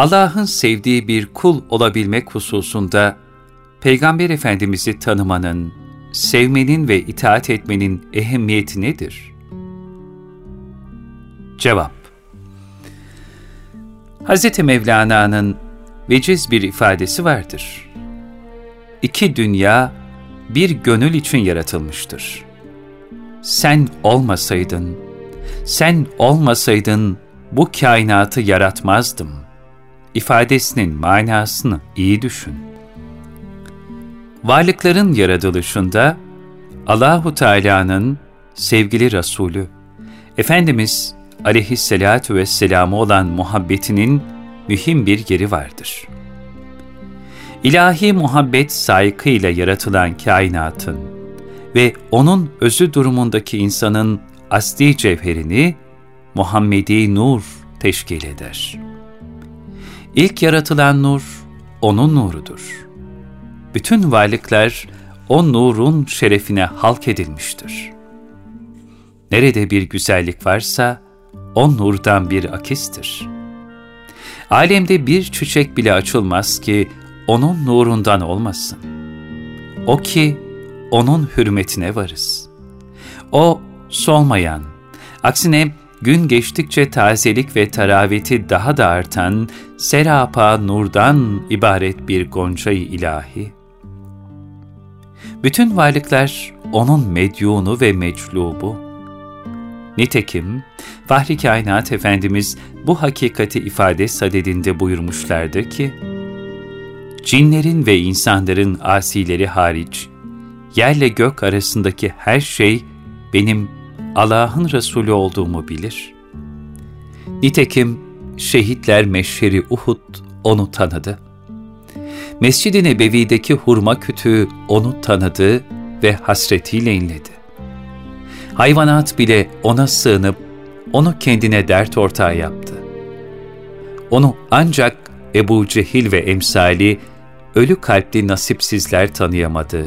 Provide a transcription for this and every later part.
Allah'ın sevdiği bir kul olabilmek hususunda Peygamber Efendimiz'i tanımanın, sevmenin ve itaat etmenin ehemmiyeti nedir? Cevap Hz. Mevlana'nın veciz bir ifadesi vardır. İki dünya bir gönül için yaratılmıştır. Sen olmasaydın, sen olmasaydın bu kainatı yaratmazdım. İfadesinin manasını iyi düşün. Varlıkların yaratılışında Allahu Teala'nın sevgili Resulü Efendimiz aleyhissalatu vesselam'ı olan muhabbetinin mühim bir yeri vardır. İlahi muhabbet saygıyla yaratılan kainatın ve onun özü durumundaki insanın asli cevherini Muhammedi nur teşkil eder. İlk yaratılan nur, onun nurudur. Bütün varlıklar o nurun şerefine halk edilmiştir. Nerede bir güzellik varsa, o nurdan bir akistir. Alemde bir çiçek bile açılmaz ki, onun nurundan olmasın. O ki, onun hürmetine varız. O, solmayan, aksine gün geçtikçe tazelik ve taraveti daha da artan, serapa nurdan ibaret bir goncayı ilahi. Bütün varlıklar onun medyunu ve meclubu. Nitekim Fahri Kainat Efendimiz bu hakikati ifade sadedinde buyurmuşlardı ki, Cinlerin ve insanların asileri hariç, yerle gök arasındaki her şey benim Allah'ın Resulü olduğumu bilir. Nitekim şehitler meşheri Uhud onu tanıdı. Mescid-i Nebevi'deki hurma kütüğü onu tanıdı ve hasretiyle inledi. Hayvanat bile ona sığınıp onu kendine dert ortağı yaptı. Onu ancak Ebu Cehil ve emsali ölü kalpli nasipsizler tanıyamadı,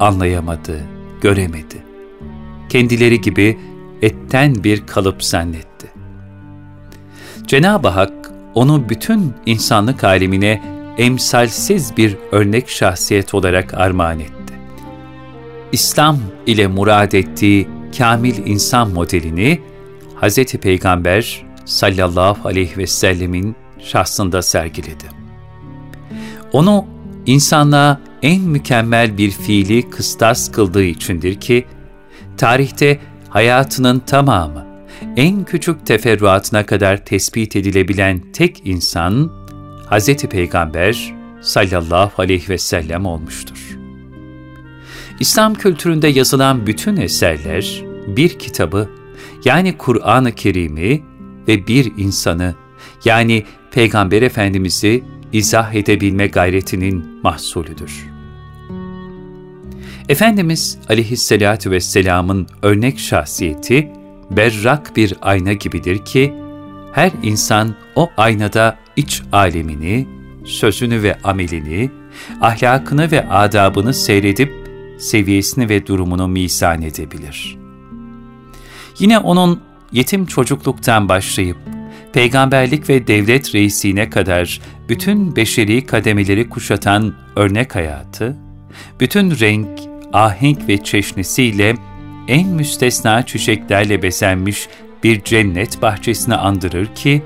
anlayamadı, göremedi kendileri gibi etten bir kalıp zannetti. Cenab-ı Hak onu bütün insanlık alemine emsalsiz bir örnek şahsiyet olarak armağan etti. İslam ile murad ettiği kamil insan modelini Hz. Peygamber sallallahu aleyhi ve sellemin şahsında sergiledi. Onu insanlığa en mükemmel bir fiili kıstas kıldığı içindir ki, tarihte hayatının tamamı, en küçük teferruatına kadar tespit edilebilen tek insan, Hz. Peygamber sallallahu aleyhi ve sellem olmuştur. İslam kültüründe yazılan bütün eserler, bir kitabı, yani Kur'an-ı Kerim'i ve bir insanı, yani Peygamber Efendimiz'i izah edebilme gayretinin mahsulüdür. Efendimiz aleyhissalatu vesselamın örnek şahsiyeti berrak bir ayna gibidir ki, her insan o aynada iç alemini, sözünü ve amelini, ahlakını ve adabını seyredip seviyesini ve durumunu misan edebilir. Yine onun yetim çocukluktan başlayıp peygamberlik ve devlet reisine kadar bütün beşeri kademeleri kuşatan örnek hayatı, bütün renk, ahenk ve çeşnisiyle en müstesna çiçeklerle bezenmiş bir cennet bahçesini andırır ki,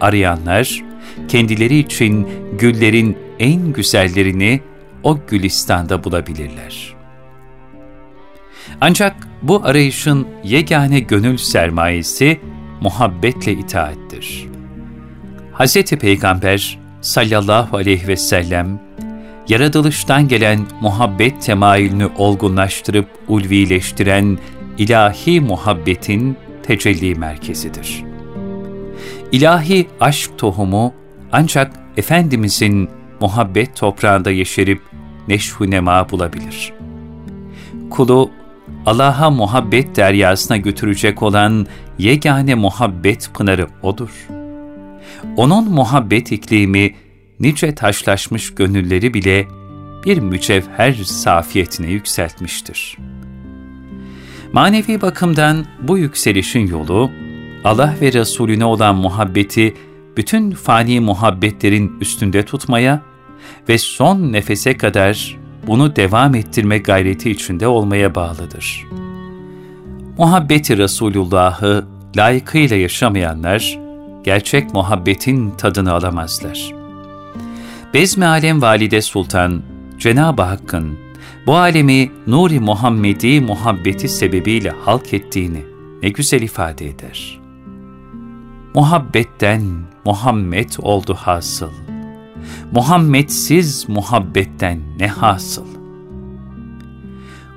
arayanlar kendileri için güllerin en güzellerini o gülistanda bulabilirler. Ancak bu arayışın yegane gönül sermayesi muhabbetle itaattir. Hz. Peygamber sallallahu aleyhi ve sellem yaratılıştan gelen muhabbet temayülünü olgunlaştırıp ulvileştiren ilahi muhabbetin tecelli merkezidir. İlahi aşk tohumu ancak Efendimizin muhabbet toprağında yeşerip neşhu nema bulabilir. Kulu Allah'a muhabbet deryasına götürecek olan yegane muhabbet pınarı O'dur. O'nun muhabbet iklimi nice taşlaşmış gönülleri bile bir mücevher safiyetine yükseltmiştir. Manevi bakımdan bu yükselişin yolu, Allah ve Resulüne olan muhabbeti bütün fani muhabbetlerin üstünde tutmaya ve son nefese kadar bunu devam ettirme gayreti içinde olmaya bağlıdır. Muhabbeti Resulullah'ı layıkıyla yaşamayanlar, gerçek muhabbetin tadını alamazlar. Bezmi Alem Valide Sultan, Cenab-ı Hakk'ın bu alemi Nuri Muhammedi muhabbeti sebebiyle halk ettiğini ne güzel ifade eder. Muhabbetten Muhammed oldu hasıl. Muhammedsiz muhabbetten ne hasıl?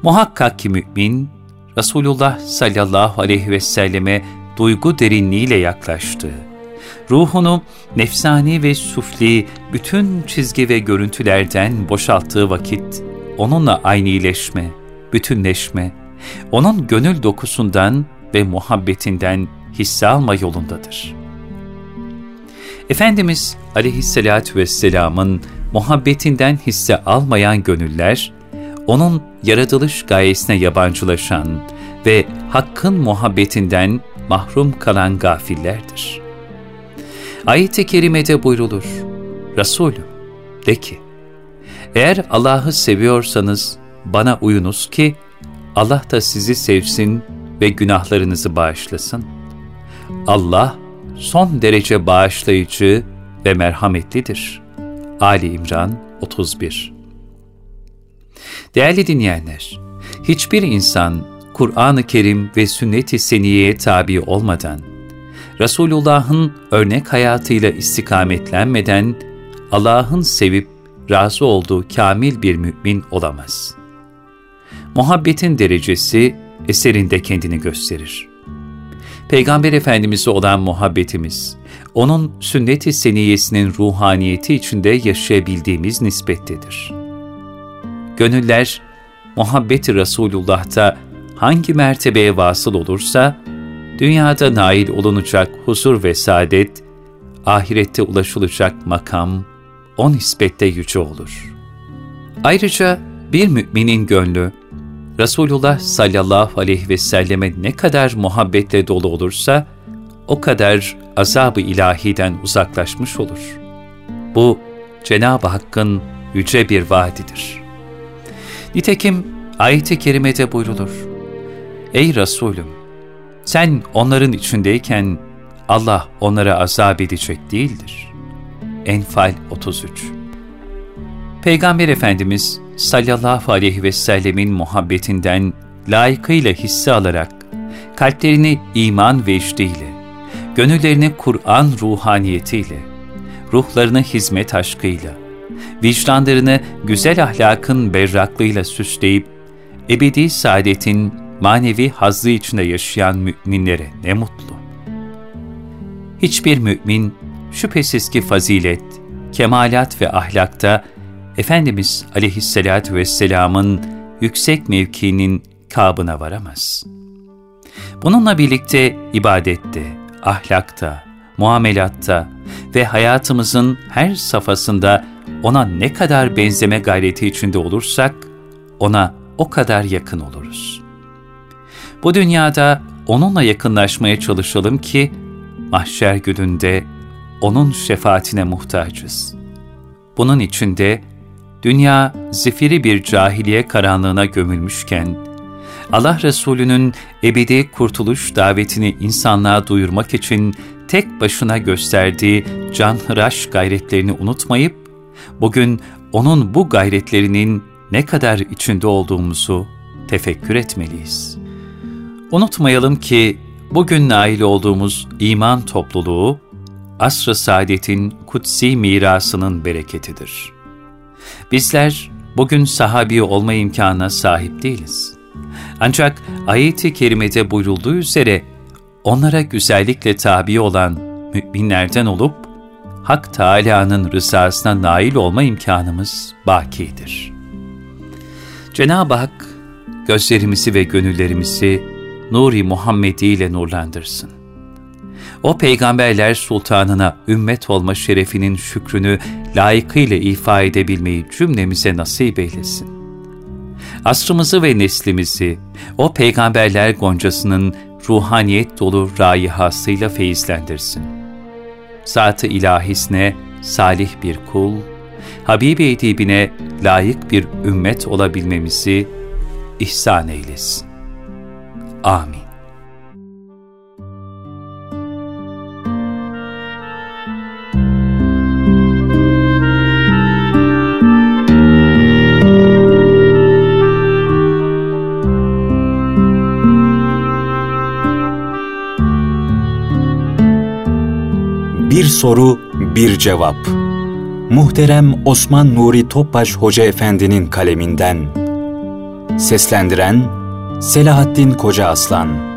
Muhakkak ki mümin, Resulullah sallallahu aleyhi ve selleme duygu derinliğiyle yaklaştığı, ruhunu nefsani ve sufli bütün çizgi ve görüntülerden boşalttığı vakit, onunla aynileşme, bütünleşme, onun gönül dokusundan ve muhabbetinden hisse alma yolundadır. Efendimiz aleyhissalatü vesselamın muhabbetinden hisse almayan gönüller, onun yaratılış gayesine yabancılaşan ve Hakk'ın muhabbetinden mahrum kalan gafillerdir. Ayet-i Kerime'de buyrulur, Resulüm, de ki, eğer Allah'ı seviyorsanız bana uyunuz ki Allah da sizi sevsin ve günahlarınızı bağışlasın. Allah son derece bağışlayıcı ve merhametlidir. Ali İmran 31 Değerli dinleyenler, hiçbir insan Kur'an-ı Kerim ve sünnet-i seniyeye tabi olmadan, Resulullah'ın örnek hayatıyla istikametlenmeden Allah'ın sevip razı olduğu kamil bir mümin olamaz. Muhabbetin derecesi eserinde kendini gösterir. Peygamber Efendimiz'e olan muhabbetimiz, onun sünnet-i seniyesinin ruhaniyeti içinde yaşayabildiğimiz nispettedir. Gönüller, muhabbeti Resulullah'ta hangi mertebeye vasıl olursa, dünyada nail olunacak huzur ve saadet, ahirette ulaşılacak makam, o nispette yüce olur. Ayrıca bir müminin gönlü, Resulullah sallallahu aleyhi ve selleme ne kadar muhabbetle dolu olursa, o kadar azab-ı ilahiden uzaklaşmış olur. Bu, Cenab-ı Hakk'ın yüce bir vaadidir. Nitekim ayet-i kerimede buyrulur. Ey Resulüm! Sen onların içindeyken Allah onlara azap edecek değildir. Enfal 33 Peygamber Efendimiz sallallahu aleyhi ve sellemin muhabbetinden layıkıyla hisse alarak, kalplerini iman vecdiyle, gönüllerini Kur'an ruhaniyetiyle, ruhlarını hizmet aşkıyla, vicdanlarını güzel ahlakın berraklığıyla süsleyip, ebedi saadetin manevi hazzı içinde yaşayan müminlere ne mutlu. Hiçbir mümin şüphesiz ki fazilet, kemalat ve ahlakta Efendimiz aleyhissalatü vesselamın yüksek mevkiinin kabına varamaz. Bununla birlikte ibadette, ahlakta, muamelatta ve hayatımızın her safhasında ona ne kadar benzeme gayreti içinde olursak, ona o kadar yakın oluruz. Bu dünyada onunla yakınlaşmaya çalışalım ki, mahşer gününde onun şefaatine muhtacız. Bunun içinde dünya zifiri bir cahiliye karanlığına gömülmüşken, Allah Resulü'nün ebedi kurtuluş davetini insanlığa duyurmak için tek başına gösterdiği canhıraş gayretlerini unutmayıp, bugün onun bu gayretlerinin ne kadar içinde olduğumuzu tefekkür etmeliyiz. Unutmayalım ki bugün nail olduğumuz iman topluluğu, asr-ı saadetin kutsi mirasının bereketidir. Bizler bugün sahabi olma imkanına sahip değiliz. Ancak ayet-i kerimede buyurulduğu üzere onlara güzellikle tabi olan müminlerden olup, Hak Teâlâ'nın rızasına nail olma imkanımız bakidir. Cenab-ı Hak, gözlerimizi ve gönüllerimizi Nuri Muhammedi ile nurlandırsın. O peygamberler sultanına ümmet olma şerefinin şükrünü layıkıyla ifa edebilmeyi cümlemize nasip eylesin. Asrımızı ve neslimizi o peygamberler goncasının ruhaniyet dolu rayihasıyla feyizlendirsin. Zat-ı ilahisine salih bir kul, Habibi edibine layık bir ümmet olabilmemizi ihsan eylesin. Amin. Bir soru, bir cevap. Muhterem Osman Nuri Topbaş Hoca Efendi'nin kaleminden. Seslendiren Selahattin Koca Aslan